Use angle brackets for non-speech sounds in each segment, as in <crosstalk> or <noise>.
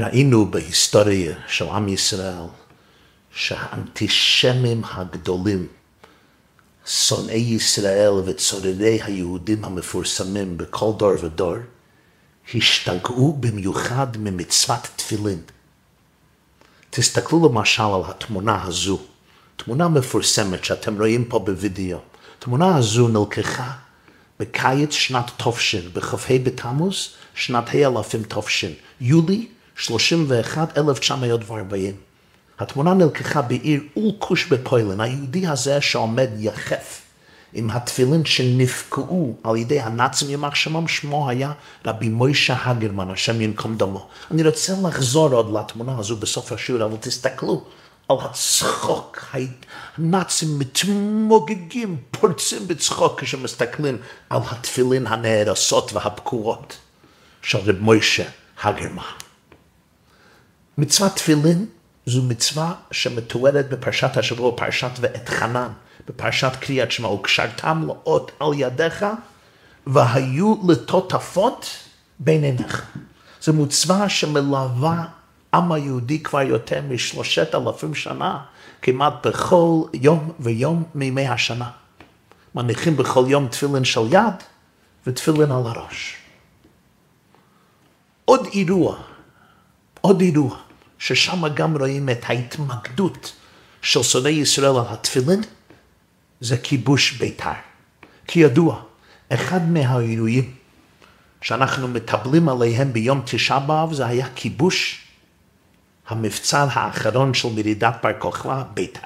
ראינו בהיסטוריה של עם ישראל שהאנטישמים הגדולים, שונאי ישראל וצוררי היהודים המפורסמים בכל דור ודור, השתגעו במיוחד ממצוות תפילין. תסתכלו למשל על התמונה הזו, תמונה מפורסמת שאתם רואים פה בווידאו. התמונה הזו נלקחה בקיץ שנת תופשין, בכ"ה בתמוז, שנת האלפים תופשין, יולי 31, 1940. התמונה נלקחה בעיר אולקוש בפוילן, היהודי הזה שעומד יחף עם התפילין שנפקעו על ידי הנאצים יימח שמם, שמו היה רבי מוישה הגרמן, השם ינקום דמו. אני רוצה לחזור עוד לתמונה הזו בסוף השיעור, אבל תסתכלו על הצחוק, הנאצים מתמוגגים, פורצים בצחוק כשמסתכלים על התפילין הנהרסות והפקועות של רב מוישה הגרמן. מצוות תפילין זו מצווה שמתוארת בפרשת השבוע, פרשת ואת חנן, בפרשת קריאת שמע, וקשרתם לאות על ידיך והיו לטוטפות בין עיניך. זו מצווה שמלווה עם היהודי כבר יותר משלושת אלפים שנה, כמעט בכל יום ויום מימי השנה. מניחים בכל יום תפילין של יד ותפילין על הראש. עוד אירוע, עוד אירוע, ששם גם רואים את ההתמקדות של שונאי ישראל על התפילין, זה כיבוש ביתר. כי ידוע, אחד מהאירועים שאנחנו מטבלים עליהם ביום תשעה באב זה היה כיבוש המבצע האחרון של מרידת בר כוכבא, ביתר.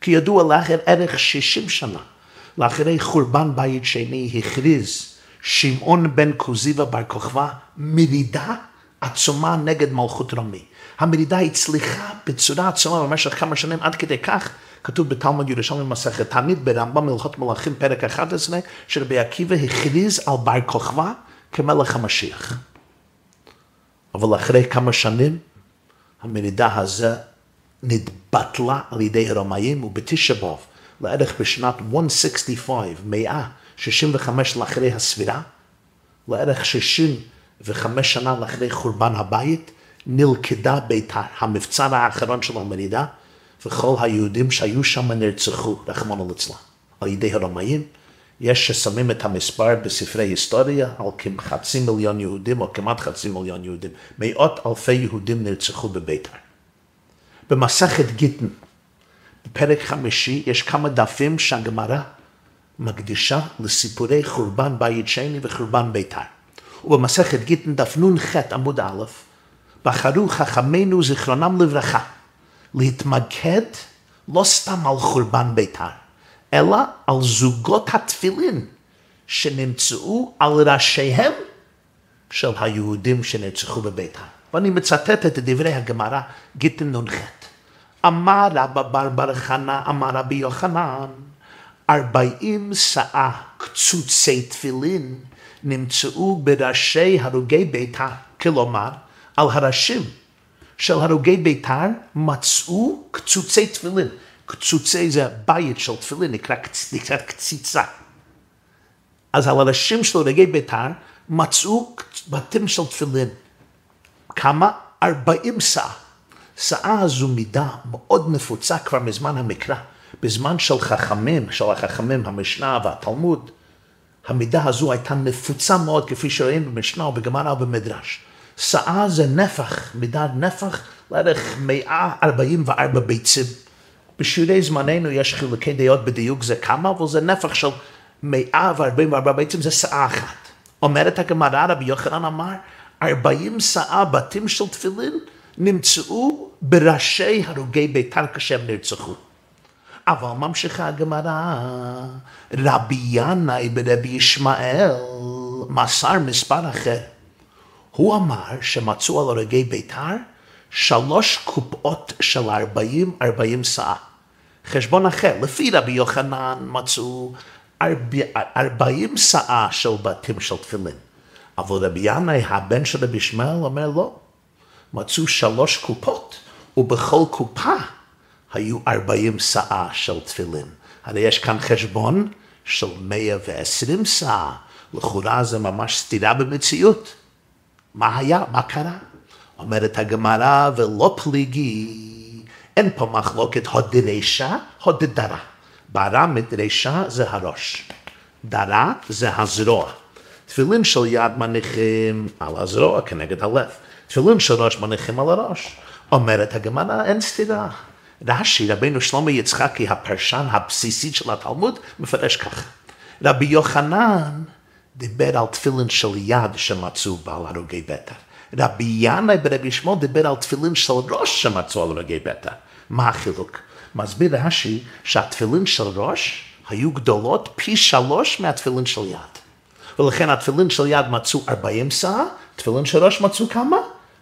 כי ידוע לאחר ערך 60 שנה, לאחרי חורבן בית שני, הכריז שמעון בן כוזיבא בר כוכבא מרידה עצומה נגד מלכות רומי. המרידה הצליחה בצורה עצומה במשך כמה שנים, עד כדי כך, כתוב בתלמוד ירושלים במסכת תמיד ברמב"ם מלכות מלכים פרק 11, שרבי עקיבא הכריז על בר כוכבא כמלך המשיח. אבל אחרי כמה שנים, המרידה הזו נתבטלה על ידי הרומאים, ובתשע באב, לערך בשנת 165, 165 לאחרי הספירה, לערך 65 שנה לאחרי חורבן הבית, נלכדה ביתר, המבצר האחרון של המרידה, וכל היהודים שהיו שם נרצחו, רחמנא ליצלן, על ידי הרומאים. יש ששמים את המספר בספרי היסטוריה על כחצי מיליון יהודים או כמעט חצי מיליון יהודים. מאות אלפי יהודים נרצחו בביתר. במסכת גיטן, בפרק חמישי, יש כמה דפים שהגמרא מקדישה לסיפורי חורבן בית שני וחורבן ביתר. ובמסכת גיטן דף נ"ח עמוד א', בחרו חכמינו זיכרונם לברכה להתמקד לא סתם על חורבן ביתר, אלא על זוגות התפילין שנמצאו על ראשיהם של היהודים שנרצחו בביתר. ואני מצטט את דברי הגמרא, גיטין נ"ח. אמר רבא בר בר חנה, אמר רבי יוחנן, ארבעים שאה קצוצי תפילין נמצאו בראשי הרוגי ביתר, כלומר, על הראשים של הרוגי ביתר מצאו קצוצי תפילין. קצוצי זה בית של תפילין, נקרא, נקרא קציצה. אז על הראשים של הרוגי ביתר מצאו בתים של תפילין. כמה? ארבעים שאה. שאה הזו מידה מאוד נפוצה כבר מזמן המקרא. בזמן של חכמים, של החכמים, המשנה והתלמוד, המידה הזו הייתה נפוצה מאוד, כפי שרואים במשנה ובגמרא ובמדרש. שאה זה נפח, מידת נפח לערך 144 ביצים. בשיעורי זמננו יש חילוקי דעות בדיוק זה כמה, אבל זה נפח של 144 ביצים, זה שאה אחת. אומרת הגמרא, רבי יוחנן אמר, 40 שאה בתים של תפילין נמצאו בראשי הרוגי ביתר כשהם נרצחו. אבל ממשיכה הגמרא, רבי ינאי ברבי ישמעאל מסר מספר אחר. הוא אמר שמצאו על הורגי ביתר שלוש קופאות של ארבעים, ארבעים שאה. חשבון אחר, לפי רבי יוחנן מצאו ארבעים שאה של בתים של תפילין. אבל רבי ינאי, הבן של רבי ישמעאל, אומר לא. מצאו שלוש קופות, ובכל קופה היו ארבעים שאה של תפילין. הרי יש כאן חשבון של מאה ועשרים שאה. לכאורה זה ממש סתירה במציאות. מה היה? מה קרה? אומרת הגמרא, ולא פליגי, אין פה מחלוקת הודרשה, הודדרה. בערה מדרשה זה הראש, דרה זה הזרוע. תפילין של יד מניחים על הזרוע כנגד הלב. תפילין של ראש מניחים על הראש. אומרת הגמרא, אין סתירה. רש"י, רבינו שלמה יצחקי, הפרשן הבסיסית של התלמוד, מפרש כך. רבי יוחנן דיבר על תפילין של יד שמצאו בעל הרוגי ביתר. רבי ינאי ברבי שמואל דיבר על תפילין של ראש שמצאו על הרוגי ביתר. מה החילוק? מסביר רש"י שהתפילין של ראש היו גדולות פי שלוש מהתפילין של יד. ולכן התפילין של יד מצאו 40 שאה, תפילין של ראש מצאו כמה?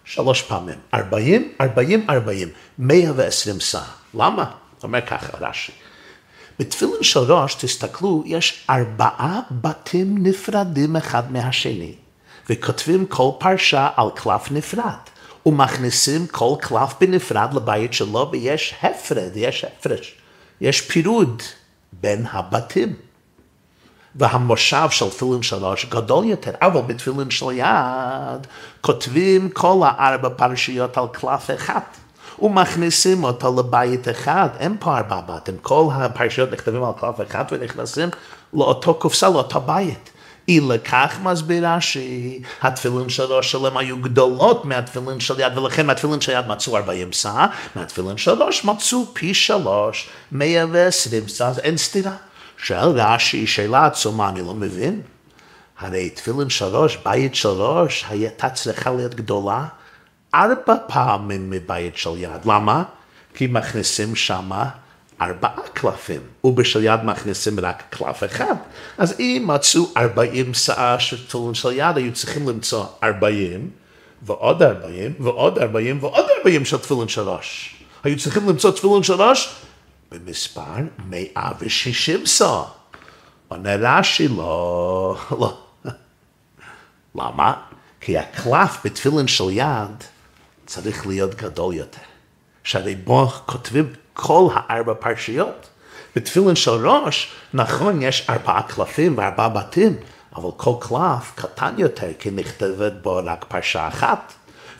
שלוש פעמים. 40, 40, 40. 120 שאה. למה? אומר ככה רש"י. בתפילין של ראש, תסתכלו, יש ארבעה בתים נפרדים אחד מהשני, וכותבים כל פרשה על קלף נפרד, ומכניסים כל קלף בנפרד לבית שלו, ויש הפרד, יש הפרש, יש פירוד בין הבתים. והמושב של תפילין של ראש גדול יותר, אבל בתפילין של יד כותבים כל הארבע פרשיות על קלף אחד. ומכניסים אותו לבית אחד, אין פה ארבע בתים, כל הפרשיות נכתבים על קלף אחד ונכנסים לאותו קופסה, לאותו בית. אי לכך מסבירה שהתפילין של ראש שלהם היו גדולות מהתפילין של יד, ולכן מהתפילין של יד מצאו 40 שאה, מהתפילין של ראש מצאו פי שלוש, 120 שאה, אז אין סתירה. שואל רש"י, שאלה עצומה, אני לא מבין. הרי תפילין של ראש, בית של ראש, הייתה צריכה להיות גדולה ארבע פעמים מבית של יד. למה? כי מכניסים שמה ארבעה קלפים, ובשל יד מכניסים רק קלף אחד. אז אם מצאו ארבעים שאה של תפילין של יד, היו צריכים למצוא ארבעים, ועוד ארבעים, ועוד ארבעים, ועוד ארבעים של תפילין של ראש. היו צריכים למצוא תפילין של ראש במספר 160 שאה. עונה רש"י לא, לא. למה? כי הקלף בתפילין של יד צריך להיות גדול יותר. שהרי בו כותבים כל הארבע פרשיות. בתפילין של ראש, נכון, יש ארבעה קלפים וארבעה בתים, אבל כל קלף קטן יותר, כי נכתבת בו רק פרשה אחת.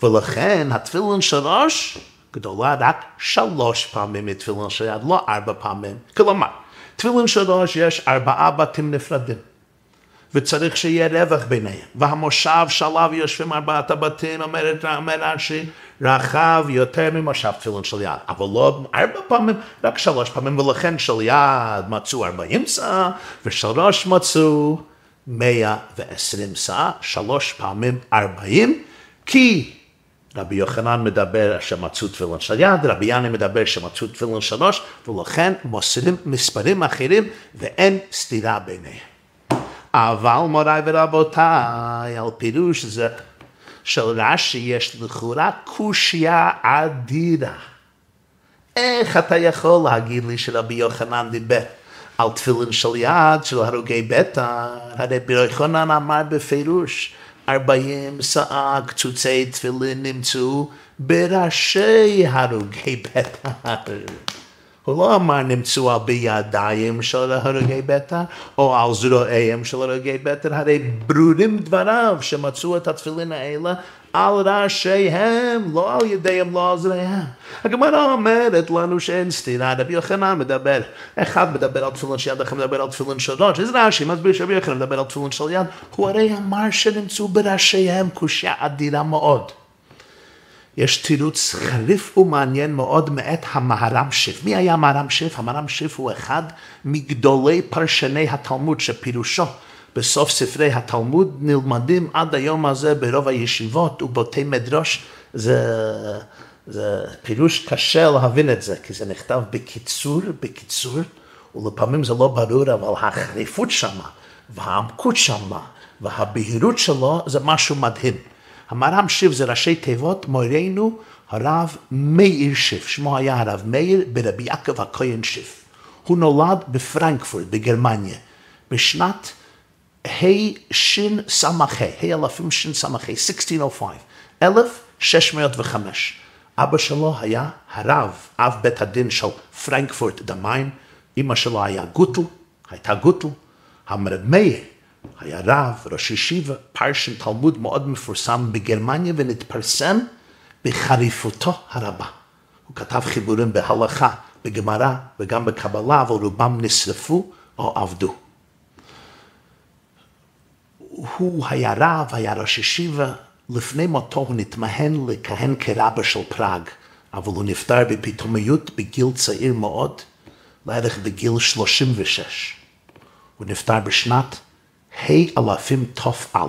ולכן התפילין של ראש גדולה רק שלוש פעמים מתפילין של יד, לא ארבע פעמים. כלומר, תפילין של ראש יש ארבעה בתים נפרדים. וצריך שיהיה רווח ביניהם. והמושב שעליו יושבים ארבעת הבתים, אומר רש"י, רחב יותר ממושב תפילין של יד. אבל לא ארבע פעמים, רק שלוש פעמים, ולכן של יד מצאו ארבעים שאה, ושל ראש מצאו מאה ועשרים שאה, שלוש פעמים ארבעים, כי רבי יוחנן מדבר שמצאו תפילין של יד, רבי יאני מדבר שמצאו תפילין של ראש, ולכן מוסרים מספרים אחרים ואין סתירה ביניהם. אבל מוריי ורבותיי, על פירוש זה של רש"י יש לכאורה קושייה אדירה. איך אתה יכול להגיד לי שרבי יוחנן דיבר על תפילין של יד של הרוגי ביתר? הרי רבי יוחנן אמר בפירוש, ארבעים שאה קצוצי תפילין נמצאו בראשי הרוגי ביתר. הוא לא אמר נמצאו בידיים של הרוגי ביתר, או על זרועיהם של הרוגי ביתר, הרי ברורים דבריו שמצאו את התפילין האלה על ראשיהם, לא על ידיהם, לא על זרועיהם. הגמרא אומרת לנו שאין סתירה, רבי יוחנן מדבר, אחד מדבר על תפילין של יד, אחד מדבר על תפילין של ראש, אז רש"י? מסביר שרבי יוחנן מדבר על תפילין של יד, הוא הרי אמר שנמצאו בראשיהם קושייה אדירה מאוד. יש תירוץ חריף ומעניין מאוד מאת המהר"ם שיף. מי היה המהר"ם שיף? המהר"ם שיף הוא אחד מגדולי פרשני התלמוד שפירושו בסוף ספרי התלמוד נלמדים עד היום הזה ברוב הישיבות ובתי מדרש. זה, זה פירוש קשה להבין את זה, כי זה נכתב בקיצור, בקיצור, ולפעמים זה לא ברור, אבל החריפות שמה, והעמקות שמה, והבהירות שלו זה משהו מדהים. המר"ם שיף זה ראשי תיבות מורנו הרב מאיר שיף, שמו היה הרב מאיר ברבי יעקב הכהן שיף. הוא נולד בפרנקפורט בגרמניה בשנת השס"ה, אלפים שס"ה, 1605, 1605. אבא שלו היה הרב, אב בית הדין של פרנקפורט דמיין, אמא שלו היה גוטל, הייתה גוטל, המרד מאיר היה רב, ראש ישיבה, פרשן תלמוד מאוד מפורסם בגרמניה ונתפרסם בחריפותו הרבה. הוא כתב חיבורים בהלכה, בגמרא וגם בקבלה, אבל רובם נשרפו או עבדו. הוא היה רב, היה ראש ישיבה, לפני מותו הוא נתמהן לכהן כרבה של פראג, אבל הוא נפטר בפתאומיות בגיל צעיר מאוד, לערך בגיל 36. הוא נפטר בשנת ה' אלפים תא, ה'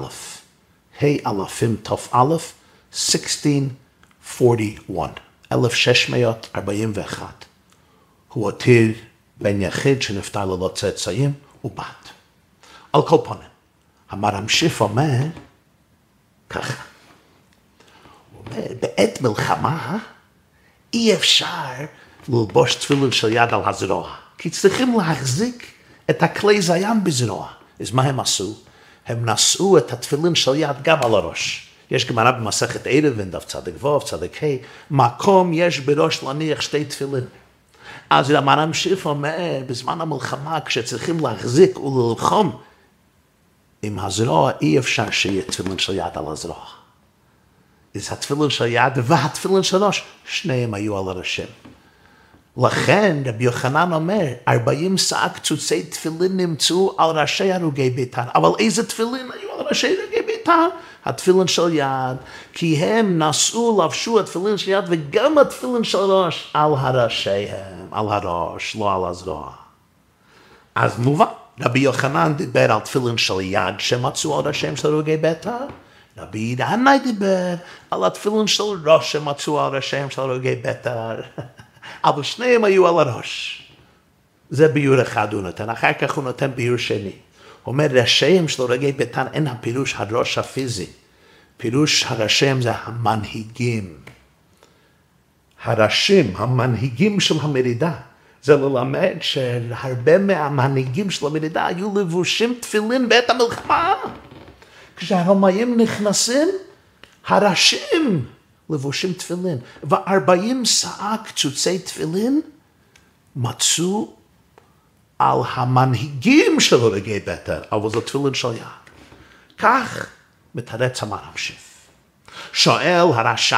אלפים תא, 1641, 1641. הוא הותיר בן יחיד שנפטר ללא צאצאים ובת. על כל פנים, המרם ככה, הוא אומר, בעת מלחמה אי אפשר ללבוש תפילין של יד על הזרוע, כי צריכים להחזיק את הכלי זיין בזרוע. אז מה הם עשו? הם נשאו את התפילין של יד גם על הראש. יש גמרא במסכת ערב, דף צדיק ו', צדיק ה', מקום יש בראש להניח שתי תפילין. אז המר"ם שיף אומר, בזמן המלחמה, כשצריכים להחזיק וללחום עם הזרוע, אי אפשר שיהיה תפילין של יד על הזרוע. אז התפילין של יד והתפילין של ראש, שניהם היו על הראשים. לכן רבי יוחנן אומר, ארבעים שק קצוצי תפילין נמצאו על ראשי הרוגי ביתר, אבל איזה תפילין היו על ראשי הרוגי ביתר? התפילין של יד, כי הם נשאו, לבשו התפילין של יד וגם התפילין של ראש על הראשיהם, על הראש, לא על הזרוע. אז מובן, רבי יוחנן דיבר על תפילין של יד שמצאו על ראשיהם של הרוגי ביתר, רבי ידענאי דיבר על התפילין של ראש שמצאו על ראשיהם של הרוגי ביתר. <laughs> אבל שניהם היו על הראש. זה ביור אחד הוא נותן, אחר כך הוא נותן ביור שני. הוא אומר, ראשיהם של הורגי ביתן אין הפירוש הראש הפיזי. פירוש הראשיהם זה המנהיגים. הראשים, המנהיגים של המרידה. זה ללמד שהרבה מהמנהיגים של המרידה היו לבושים תפילין בעת המלחמה. כשהרמאים נכנסים, הראשים לבושים תפילין, וארבעים שאה קצוצי תפילין מצאו על המנהיגים של הורגי בטר, אבל זה תפילין של יד. כך מתרץ המרם שיף. שואל הרשש,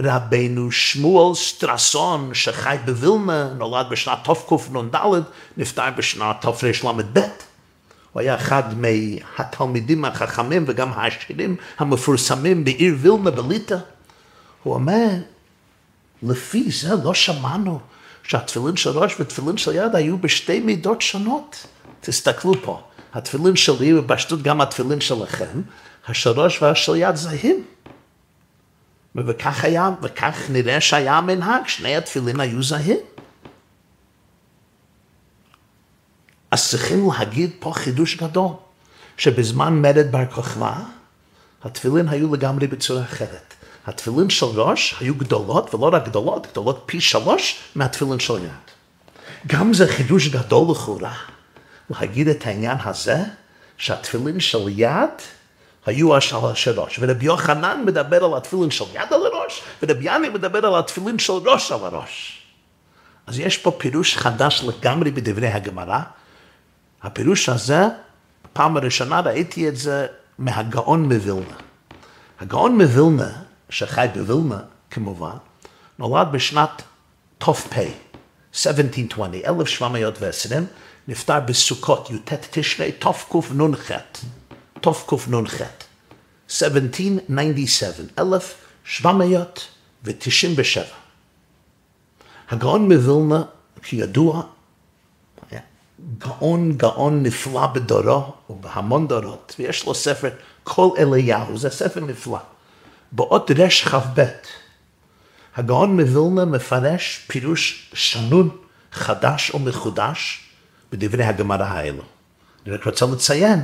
רבנו שמואל סטרסון שחי בווילנה, נולד בשנת תקנ"ד, נפטר בשנת תרל"ב. הוא היה אחד מהתלמידים החכמים וגם העשירים המפורסמים בעיר וילנה בליטא. הוא אומר, לפי זה לא שמענו שהתפילין של ראש ותפילין של יד היו בשתי מידות שונות. תסתכלו פה, התפילין שלי ובשטות גם התפילין שלכם, השל ראש והשל יד זהים. וכך היה, וכך נראה שהיה המנהג, שני התפילין היו זהים. אז צריכים להגיד פה חידוש גדול, שבזמן מרד בר כוכבא, התפילין היו לגמרי בצורה אחרת. התפילין של ראש היו גדולות, ולא רק גדולות, גדולות פי שלוש מהתפילין של יד. גם זה חידוש גדול לכאורה, להגיד את העניין הזה, שהתפילין של יד היו של ראש. ורבי יוחנן מדבר על התפילין של יד על הראש, ורבי יאני מדבר על התפילין של ראש על הראש. אז יש פה פירוש חדש לגמרי בדברי הגמרא, הפירוש הזה, פעם הראשונה ראיתי את זה מהגאון מווילנה. הגאון מווילנה, שחי בווילנה כמובן, נולד בשנת ת"פ, 1720, 1720, נפטר בסוכות, י"ט תשרי, תקנ"ח, תקנ"ח, 1797, 1797. הגאון מווילנה, כידוע, גאון גאון נפלא בדורו ובהמון דורות, ויש לו ספר כל אליהו, זה ספר נפלא. באות רכ"ב, הגאון מווילנה מפרש פירוש שנון חדש ומחודש בדברי הגמרא האלו. אני רק רוצה לציין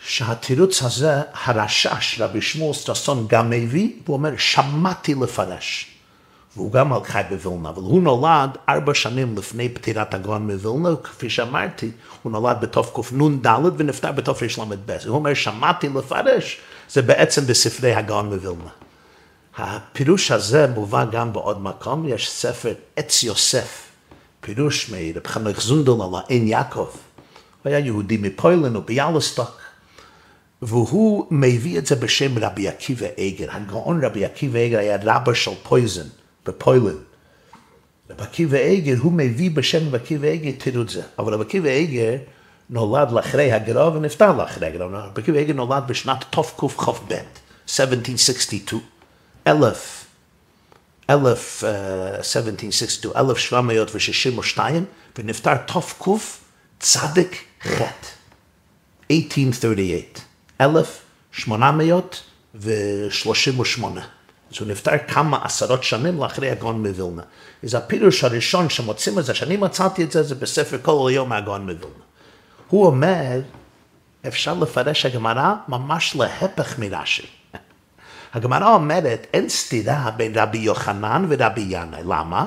שהתירוץ הזה, הרשש, רבי שמואל סטרסון גם מביא, והוא אומר, שמעתי לפרש. והוא גם חי בווילנה, אבל הוא נולד ארבע שנים לפני פטירת הגאון מווילנה, כפי שאמרתי, הוא נולד בתקנ"ד ונפטר בתרל"ב. הוא אומר, שמעתי לפרש, זה בעצם בספרי הגאון מווילנה. הפירוש הזה מובא גם בעוד מקום, יש ספר עץ יוסף, פירוש מרב חנוך זונדל על העין יעקב. הוא היה יהודי מפוילן וביאלסטוק, והוא מביא את זה בשם רבי עקיבא איגר. הגאון רבי עקיבא איגר היה רבא של פויזן בפוילן. רבי עקיבא איגר, הוא מביא בשם רבי עקיבא איגר, זה. אבל רבי עקיבא איגר נולד לאחרי הגרוע ונפטר לאחרי הגרוע. רבי עקיבא איגר נולד בשנת תקכ"ב, 1762. אלף, אלף, 1762, 1762, ונפטר תקצ"ח, 1838. 1838. אז הוא נפטר כמה עשרות שנים לאחרי הגאון מווילנה. אז הפירוש הראשון שמוצאים את זה, שאני מצאתי את זה, זה בספר כל היום מהגאון מווילנה. הוא אומר, אפשר לפרש הגמרא ממש להפך מרש"י. הגמרא אומרת, אין סתירה בין רבי יוחנן ורבי ינאי. למה?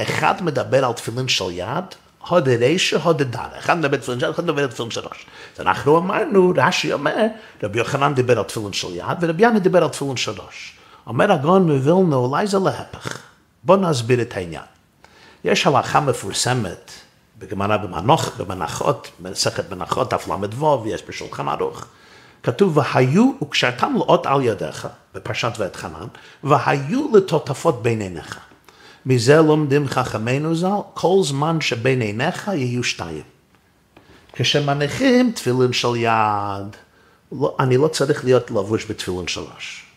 אחד מדבר על תפילין של יד, הודה רישא, הודה דרא. אחד מדבר תפילין של יד, אחד מדבר תפילין של ראש. אז אנחנו אמרנו, רש"י אומר, רבי יוחנן דיבר על תפילין של יד, ורבי ינאי דיבר על תפילין של ראש. אומר הגאון מווילנה, אולי זה להפך. בואו נסביר את העניין. יש הלכה מפורסמת בגמרא במנוח, במנחות, במסכת מנחות, דף ל"ו, ויש בשולחן ערוך. כתוב, והיו וקשרתם לאות על ידיך, בפרשת ואת חנן, והיו לטוטפות בין עיניך. מזה לומדים חכמינו ז"ל, כל זמן שבין עיניך יהיו שתיים. כשמניחים תפילין של יד, לא, אני לא צריך להיות לבוש בתפילין של ראש.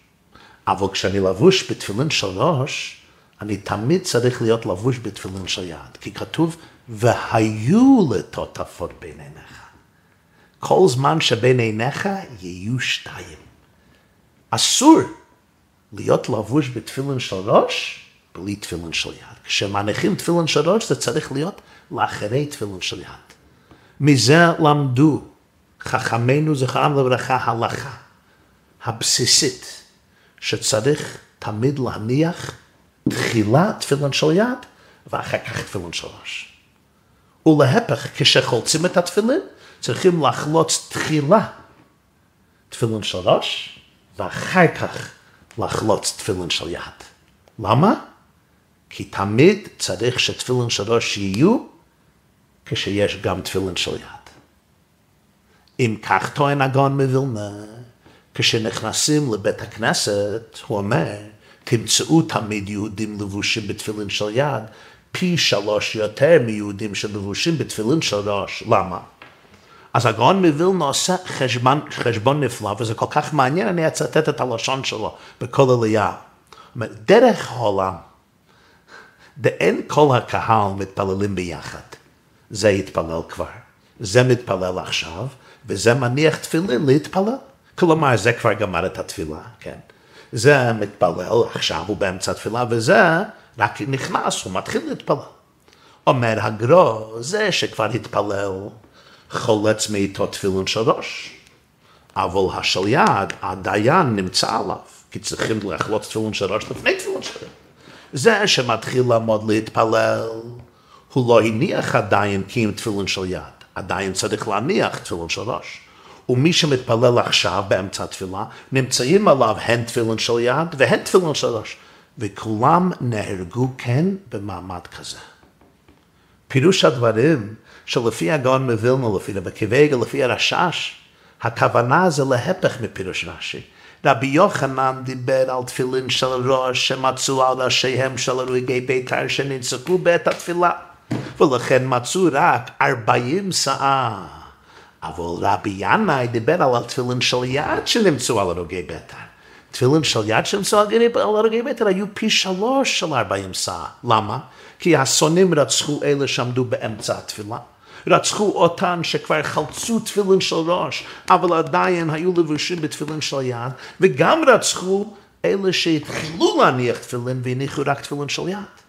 אבל כשאני לבוש בתפילין של ראש, אני תמיד צריך להיות לבוש בתפילין של יד. כי כתוב, והיו לטוטפות בין עיניך. כל זמן שבין עיניך יהיו שתיים. אסור להיות לבוש בתפילין של ראש בלי תפילין של יד. כשמניחים תפילין של ראש זה צריך להיות לאחרי תפילין של יד. מזה למדו חכמינו זכרם לברכה הלכה הבסיסית שצריך תמיד להניח תחילה תפילין של יד ואחר כך תפילין של ראש. ולהפך, כשחולצים את התפילין, צריכים לחלוץ תחילה תפילין של ראש ואחר כך לחלוץ תפילין של יד. למה? כי תמיד צריך שתפילין של ראש יהיו כשיש גם תפילין של יד. אם כך טוען הגאון מווילנה, כשנכנסים לבית הכנסת, הוא אומר, תמצאו תמיד יהודים לבושים בתפילין של יד, פי שלוש יותר מיהודים שלבושים בתפילין של ראש. למה? אז הגאון מווילנה עושה חשבון, חשבון נפלא, וזה כל כך מעניין, אני אצטט את הלשון שלו בכל עלייה. דרך העולם, אין כל הקהל מתפללים ביחד. זה יתפלל כבר, זה מתפלל עכשיו, וזה מניח תפילין להתפלל. כלומר, זה כבר גמר את התפילה, כן. זה מתפלל, עכשיו הוא באמצע התפילה, וזה רק נכנס, הוא מתחיל להתפלל. אומר הגרו, זה שכבר התפלל, חולץ מאיתו תפילין של ראש. אבל השליד, הדיין, נמצא עליו, כי צריכים לחלוץ תפילין של ראש לפני תפילין של ראש. זה שמתחיל לעמוד להתפלל, הוא לא הניח עדיין כי אם תפילין של יד, עדיין צריך להניח תפילין של ראש. ומי שמתפלל עכשיו באמצע התפילה, נמצאים עליו הן תפילין של יד והן תפילין של ראש. וכולם נהרגו כן במעמד כזה. פירוש הדברים שלפי הגאון מווילנה, לפי רבי קיבגה, לפי הרשש, הכוונה זה להפך מפירוש רש"י. רבי יוחנן דיבר על תפילין של ראש שמצאו על ראשיהם של הרוגי בית"ר שננצחו בעת התפילה, ולכן מצאו רק ארבעים שאה. אבל רבי ינאי דיבר על התפילין של יד שנמצאו על הרוגי בית"ר. תפילין של יד שנמצאו על הרוגי בית"ר היו פי שלוש של ארבעים שאה. למה? כי השונאים רצחו אלה שעמדו באמצע התפילה. רצחו אותן שכבר חלצו תפילין של ראש, אבל עדיין היו לבושים בתפילין של יד, וגם רצחו אלה שהתחילו להניח תפילין והניחו רק תפילין של יד.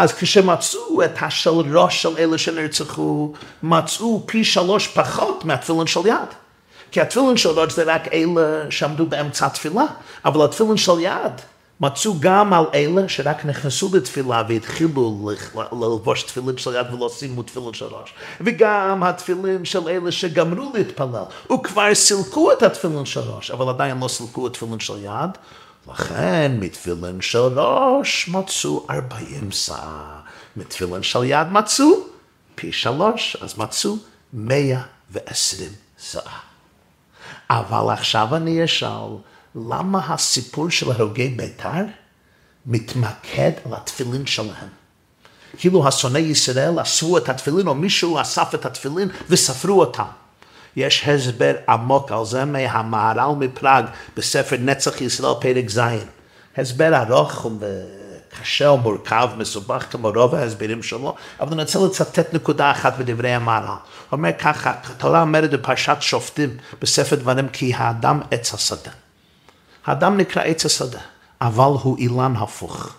אז כשמצאו את השל ראש של אלה שנרצחו, מצאו פי שלוש פחות מהתפילין של יד. כי התפילין של ראש זה רק אלה שעמדו באמצע התפילה, אבל התפילין של יד מצאו גם על אלה שרק נכנסו לתפילה והתחילו ללבוש תפילין של יד ולא שימו תפילין של ראש. וגם התפילין של אלה שגמרו להתפלל וכבר סילקו את התפילין של ראש, אבל עדיין לא סילקו את תפילין של יד. לכן מתפילין של ראש מצאו ארבעים שאה, מתפילין של יד מצאו פי שלוש, אז מצאו מאה ועשרים שאה. אבל עכשיו אני אשאל, למה הסיפור של הרוגי בית"ר מתמקד על התפילין שלהם? כאילו השונאי ישראל אספו את התפילין, או מישהו אסף את התפילין וספרו אותם. יש הסבר עמוק על זה מהמהר"ל מפראג בספר נצח ישראל פרק ז'. הסבר ארוך וקשה ומורכב, מסובך כמו רוב ההסברים שלו, אבל אני רוצה לצטט נקודה אחת בדברי המהר"ל. הוא אומר ככה, התורה אומרת בפרשת שופטים בספר דברים כי האדם עץ השדה. האדם נקרא עץ השדה, אבל הוא אילן הפוך.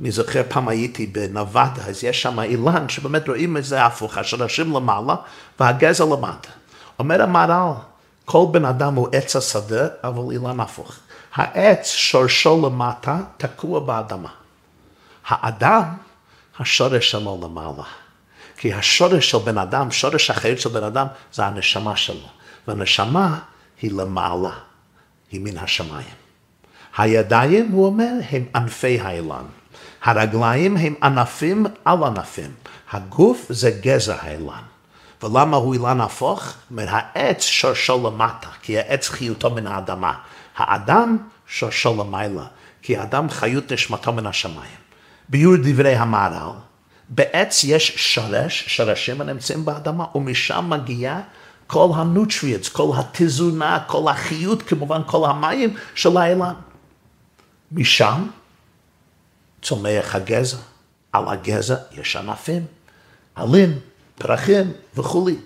אני זוכר פעם הייתי בנבדה, אז יש שם אילן שבאמת רואים את זה הפוך, השורשים למעלה והגזע למטה. אומר המהר"ל, כל בן אדם הוא עץ השדה, אבל אילן הפוך. העץ שורשו למטה תקוע באדמה. האדם, השורש שלו למעלה. כי השורש של בן אדם, שורש החיות של בן אדם, זה הנשמה שלו. והנשמה היא למעלה, היא מן השמיים. הידיים, הוא אומר, הם ענפי האילן. הרגליים הם ענפים על ענפים. הגוף זה גזע האילן. ולמה הוא אילן הפוך? אומר, העץ שורשו למטה, כי העץ חיותו מן האדמה. האדם שורשו למעלה, כי האדם חיות נשמתו מן השמיים. ביור דברי המהר"ל, בעץ יש שורש, שורשים הנמצאים באדמה, ומשם מגיע כל הנוטריאנס, כל התזונה, כל החיות, כמובן כל המים של האילן. משם צומח הגזע, על הגזע יש ענפים, עלים, פרחים וכולי.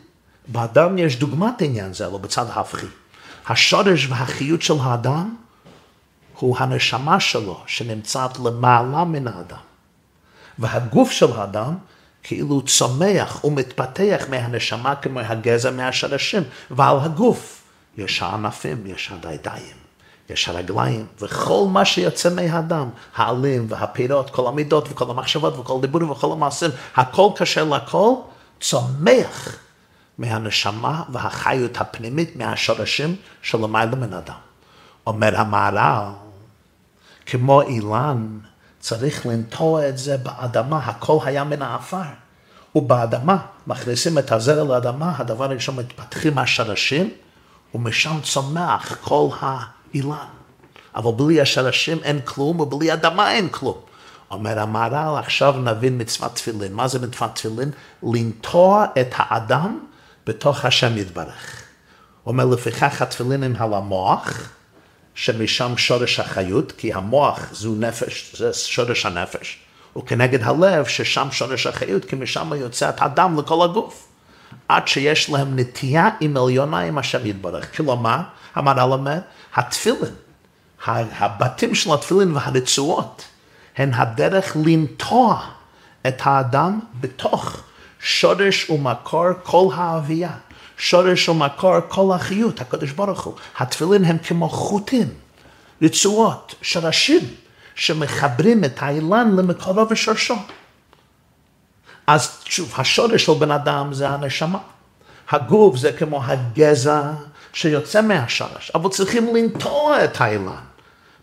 באדם יש דוגמת עניין זה, אבל בצד ההפכי. השורש והחיות של האדם הוא הנשמה שלו שנמצאת למעלה מן האדם. והגוף של האדם כאילו צומח ומתפתח מהנשמה כמו הגזע מהשרשים, ועל הגוף יש הענפים, יש הידיים. יש הרגליים, וכל מה שיוצא מהאדם, העלים והפירות, כל המידות וכל המחשבות וכל דיבורים וכל המעשים, הכל קשר לכל, צומח מהנשמה והחיות הפנימית, מהשורשים של למעלה מן אדם. אומר המהר"ל, כמו אילן, צריך לנטוע את זה באדמה, הכל היה מן האפר. ובאדמה, מכניסים את הזרע לאדמה, הדבר הראשון מתפתחים השרשים, ומשם צומח כל האילן. אבל בלי השרשים אין כלום, ובלי אדמה אין כלום. אומר המהר"ל, עכשיו נבין מצוות תפילין. מה זה מצוות תפילין? לנטוע את האדם בתוך השם יתברך. אומר, לפיכך התפילין הם על המוח, שמשם שורש החיות, כי המוח זו נפש, זה שורש הנפש, וכנגד הלב, ששם שורש החיות, כי משם יוצא את הדם לכל הגוף. עד שיש להם נטייה עם עליונה השם יתברך. כלומר, המהר"ל אומר, התפילין, הבתים של התפילין והרצועות, הן הדרך לנטוע את האדם בתוך שורש ומקור כל ההוויה. שורש ומקור כל החיות, הקדוש ברוך הוא. התפילין הם כמו חוטים, רצועות, שרשים, שמחברים את האילן למקורו ושורשו. אז שוב, השורש של בן אדם זה הנשמה. הגוף זה כמו הגזע שיוצא מהשורש, אבל צריכים לנטוע את האילן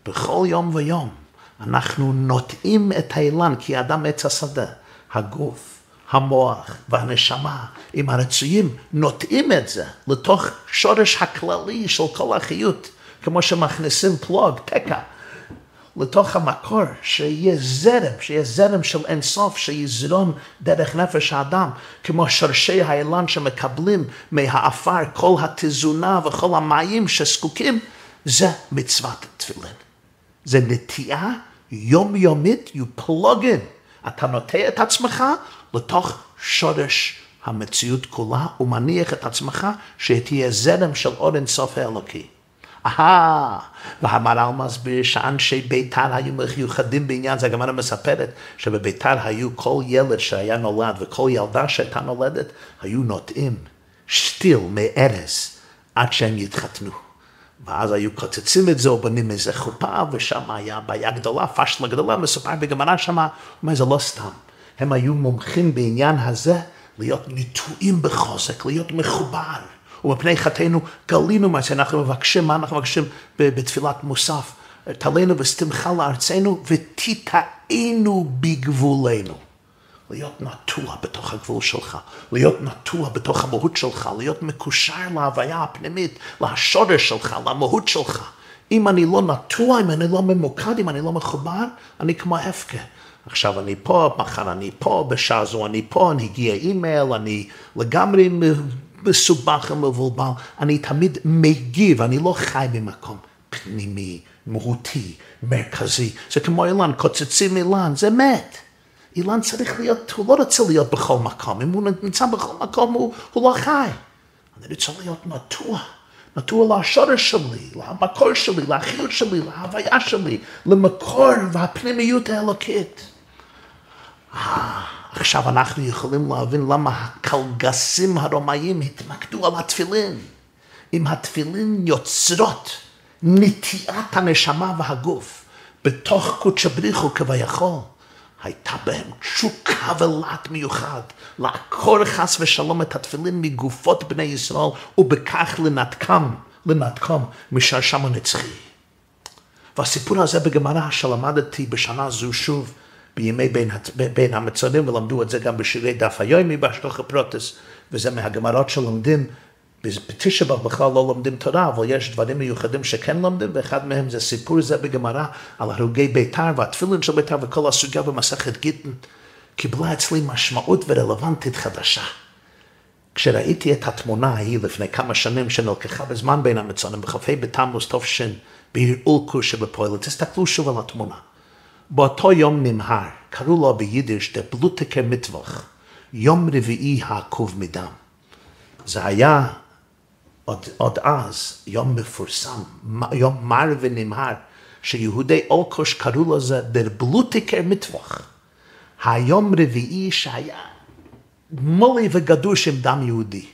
בכל יום ויום. אנחנו נוטעים את האילן, כי האדם עץ השדה, הגוף, המוח והנשמה עם הרצויים, נוטעים את זה לתוך שורש הכללי של כל החיות, כמו שמכניסים פלוג, תקע, לתוך המקור, שיהיה זרם, שיהיה זרם של אינסוף, שיזרום דרך נפש האדם, כמו שורשי האילן שמקבלים מהעפר כל התזונה וכל המים שזקוקים, זה מצוות תפילין. זה נטיעה יומיומית, you plug in. אתה נוטה את עצמך לתוך שורש המציאות כולה, ומניח את עצמך שתהיה זרם של אור אינסוף האלוקי. אהה, והמהר"ל מסביר שאנשי ביתר היו מיוחדים בעניין זה, הגמרא מספרת שבביתר היו כל ילד שהיה נולד וכל ילדה שהייתה נולדת, היו נוטעים שתיל מארז עד שהם יתחתנו. ואז היו קוצצים את זה, או בונים איזה חופה, ושם היה בעיה גדולה, פשלה גדולה, מסופר בגמרא הוא אומר, זה לא סתם. הם היו מומחים בעניין הזה, להיות נטועים בחוזק, להיות מחובר. ומפני חטאינו גלינו מה שאנחנו מבקשים, מה אנחנו מבקשים בתפילת מוסף? תלינו ושתמך לארצנו ותיטענו בגבולנו. להיות נטוע בתוך הגבול שלך, להיות נטוע בתוך המהות שלך, להיות מקושר להוויה הפנימית, לשורש שלך, למהות שלך. אם אני לא נטוע, אם אני לא ממוקד, אם אני לא מחובר, אני כמו הפקר. עכשיו אני פה, מחר אני פה, בשעה זו אני פה, אני הגיע אימייל, אני לגמרי מסובך ומבולבל. אני תמיד מגיב, אני לא חי במקום פנימי, מהותי, מרכזי. זה כמו אילן, קוצצים אילן, זה מת. אילן צריך להיות, הוא לא רוצה להיות בכל מקום. אם הוא נמצא בכל מקום, הוא, הוא לא חי. אני רוצה להיות נטוע. נטוע לשורש שלי, למקור שלי, לאחיות שלי, להוויה שלי, למקור והפנימיות האלוקית. אה, עכשיו אנחנו יכולים להבין למה הקלגסים הרומאים התמקדו על התפילין. אם התפילין יוצרות נטיעת הנשמה והגוף בתוך קודש הבריחו כביכול, הייתה בהם תשוקה ולהט מיוחד לעקור חס ושלום את התפילין מגופות בני ישראל ובכך לנתקם, לנתקם משרשם הנצחי. והסיפור הזה בגמרא שלמדתי בשנה זו שוב בימי בין, בין המצרים ולמדו את זה גם בשירי דף היומי בהשגחה פרוטס וזה מהגמרות שלומדים בתשע באב בכלל לא לומדים תורה, אבל יש דברים מיוחדים שכן לומדים, ואחד מהם זה סיפור זה בגמרא על הרוגי בית"ר והתפילין של בית"ר וכל הסוגיה במסכת גיטין, קיבלה אצלי משמעות ורלוונטית חדשה. כשראיתי את התמונה ההיא לפני כמה שנים שנלקחה בזמן בין המצרים, בכ"ה בתמוז תש"ן, בעיר אולקו שבפועל, תסתכלו שוב על התמונה. באותו יום נמהר, קראו לו ביידיש דה בלוטיקר מטווח, יום רביעי העקוב מדם. זה היה עוד, עוד אז, יום מפורסם, יום מר ונמהר, שיהודי אולקוש קראו לזה דר בלוטיקר מטווח. היום רביעי שהיה מולי וגדוש עם דם יהודי.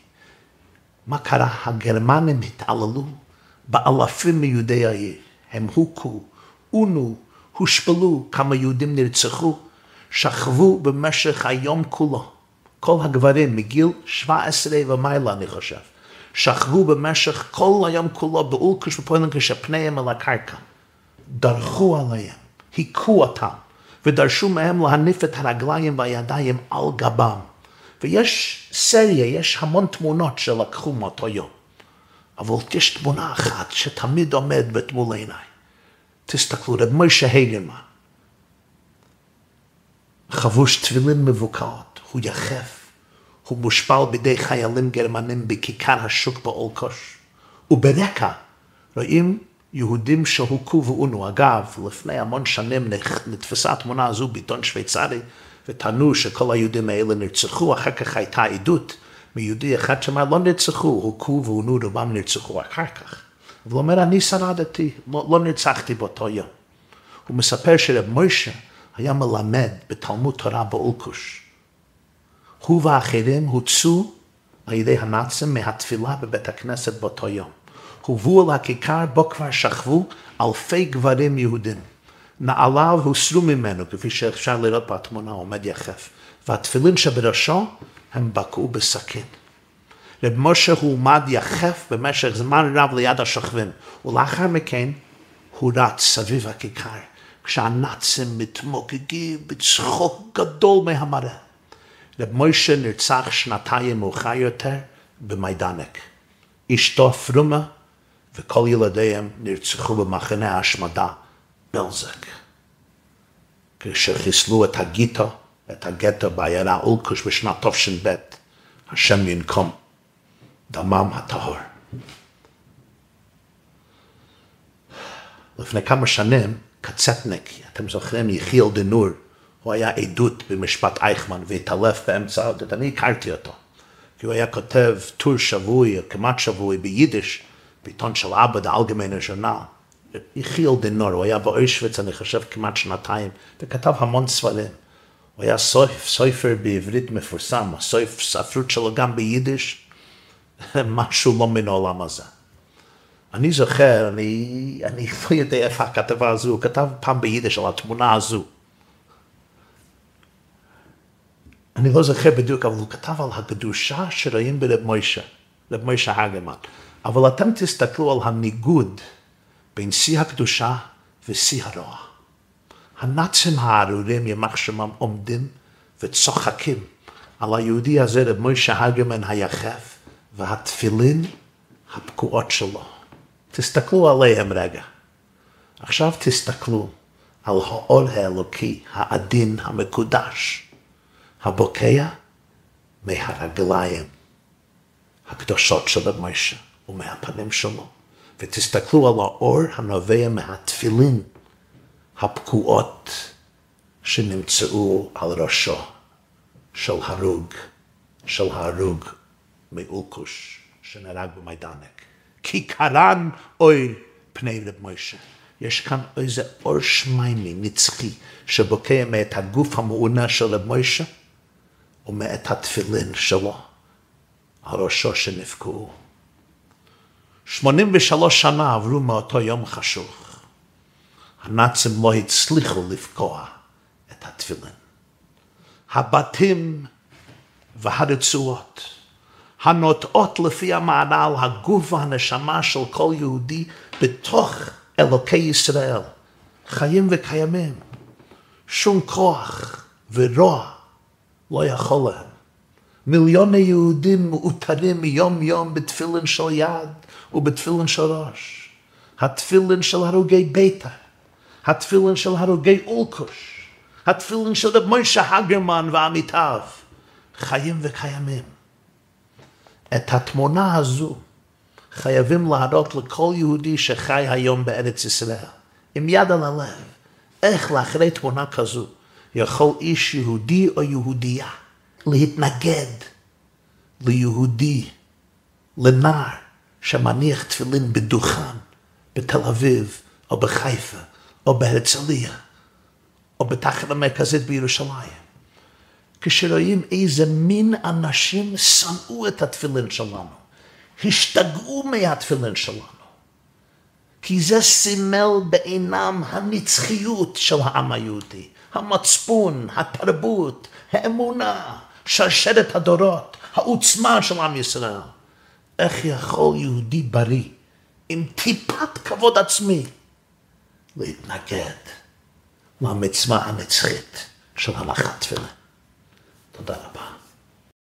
מה קרה? הגרמנים התעללו באלפים מיהודי העיר. הם הוכו, אונו, הושפלו, כמה יהודים נרצחו, שכבו במשך היום כולו. כל הגברים מגיל 17 ומעלה, אני חושב. שכבו במשך כל היום כולו באולקוש ופועלים כשפניהם על הקרקע. דרכו עליהם, היכו אותם, ודרשו מהם להניף את הרגליים והידיים על גבם. ויש סריה, יש המון תמונות שלקחו מאותו יום. אבל יש תמונה אחת שתמיד עומדת מול עיניי. תסתכלו, רב מוישה הגרמן, חבוש תפילין מבוקעות, הוא יחף, הוא מושפל בידי חיילים גרמנים בכיכר השוק באולקוש. וברקע רואים יהודים שהוכו ואונו. אגב, לפני המון שנים נתפסה התמונה הזו בעיתון שוויצרי, וטענו שכל היהודים האלה נרצחו, אחר כך הייתה עדות מיהודי אחד שאמר לא נרצחו, הוכו ואונו, רובם נרצחו אחר כך. והוא אומר, אני שרדתי, לא, לא נרצחתי באותו יום. הוא מספר שרב מוישה היה מלמד בתלמוד תורה באולקוש. הוא ואחרים הוצאו על ידי הנאצים מהתפילה בבית הכנסת באותו יום. הובאו אל הכיכר בו כבר שכבו אלפי גברים יהודים. נעליו הוסרו ממנו, כפי שאפשר לראות בתמונה, עומד יחף. והתפילין שבראשו, הם בקעו בסכין. רב משה הועמד יחף במשך זמן רב ליד השוכבים, ולאחר מכן הוא רץ סביב הכיכר, כשהנאצים מתמוגגים בצחוק גדול מהמראה. רב מוישה נרצח שנתיים מאוחר יותר במיידנק. אשתו פרומה וכל ילדיהם נרצחו במחנה ההשמדה בלזק. כשחיסלו את הגיטו, את הגטו בעיירה אולקוש בשנת תש"ב, השם ינקום דמם הטהור. לפני כמה שנים, קצטניק, אתם זוכרים, יחיאל דנור, הוא היה עדות במשפט אייכמן והתעלף באמצע אני הכרתי אותו. כי הוא היה כותב טור שבועי, כמעט שבועי, ביידיש, בעיתון של אבא, The Algemeiner Journal. יחיאל דנור, הוא היה באוישוויץ, אני חושב, כמעט שנתיים, וכתב המון ספרים. הוא היה סופר, סופר בעברית מפורסם, הסופר, ספרות שלו גם ביידיש, <laughs> משהו לא מן העולם הזה. אני זוכר, אני, אני לא יודע איפה הכתבה הזו, הוא כתב פעם ביידיש על התמונה הזו. אני לא זוכר בדיוק, אבל הוא כתב על הקדושה שרואים ברב מוישה, רב מוישה הגרמן. אבל אתם תסתכלו על הניגוד בין שיא הקדושה ושיא הרוע. הנאצים הארורים, יימח שמם, עומדים וצוחקים על היהודי הזה, רב מוישה הגרמן היחף, והתפילין הפקועות שלו. תסתכלו עליהם רגע. עכשיו תסתכלו על האור האלוקי, העדין, המקודש, הבוקע מהרגליים הקדושות של רב מוישה ומהפנים שלו. ותסתכלו על האור הנובע מהתפילין הפקועות שנמצאו על ראשו של הרוג, של ההרוג מאולקוש שנהרג במיידנק. כי קרן אוי פני רב מוישה. יש כאן איזה אור שמיימי, נצחי, שבוקע מאת הגוף המעונה של רב מוישה ומאת התפילין שלו, הראשו שנפגעו. 83 שנה עברו מאותו יום חשוך. הנאצים לא הצליחו לפגוע את התפילין. הבתים והרצועות הנוטעות לפי המעלה על הגוף והנשמה של כל יהודי בתוך אלוקי ישראל, חיים וקיימים. שום כוח ורוע לא יכול להם. מיליוני יהודים מאותרים מיום יום בתפילין של יד ובתפילין של ראש. התפילין של הרוגי ביתא, התפילין של הרוגי אולקוש, התפילין של רב מוישה הגרמן ועמיתיו, חיים וקיימים. את התמונה הזו חייבים להראות לכל יהודי שחי היום בארץ ישראל, עם יד על הלב, איך לאחרי תמונה כזו יכול איש יהודי או יהודייה להתנגד ליהודי, לנער שמניח תפילין בדוכן בתל אביב או בחיפה או בהרצליה או בתחת המרכזית בירושלים. כשרואים איזה מין אנשים שנאו את התפילין שלנו, השתגעו מהתפילין שלנו, כי זה סימל בעינם הנצחיות של העם היהודי, המצפון, התרבות, האמונה, שרשרת הדורות, העוצמה של עם ישראל. איך יכול יהודי בריא, עם טיפת כבוד עצמי, להתנגד למצווה הנצחית של הלכת תפילה? תודה רבה.